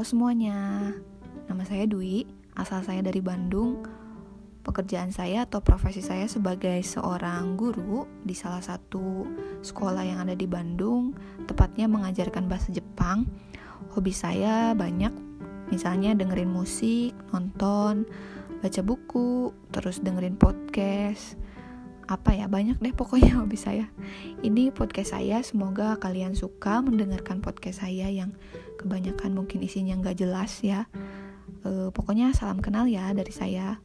Halo semuanya, nama saya Dwi, asal saya dari Bandung. Pekerjaan saya atau profesi saya sebagai seorang guru di salah satu sekolah yang ada di Bandung, tepatnya mengajarkan bahasa Jepang. Hobi saya banyak, misalnya dengerin musik, nonton, baca buku, terus dengerin podcast, apa ya banyak deh pokoknya hobi saya. Ini podcast saya semoga kalian suka mendengarkan podcast saya yang kebanyakan mungkin isinya nggak jelas ya. E, pokoknya salam kenal ya dari saya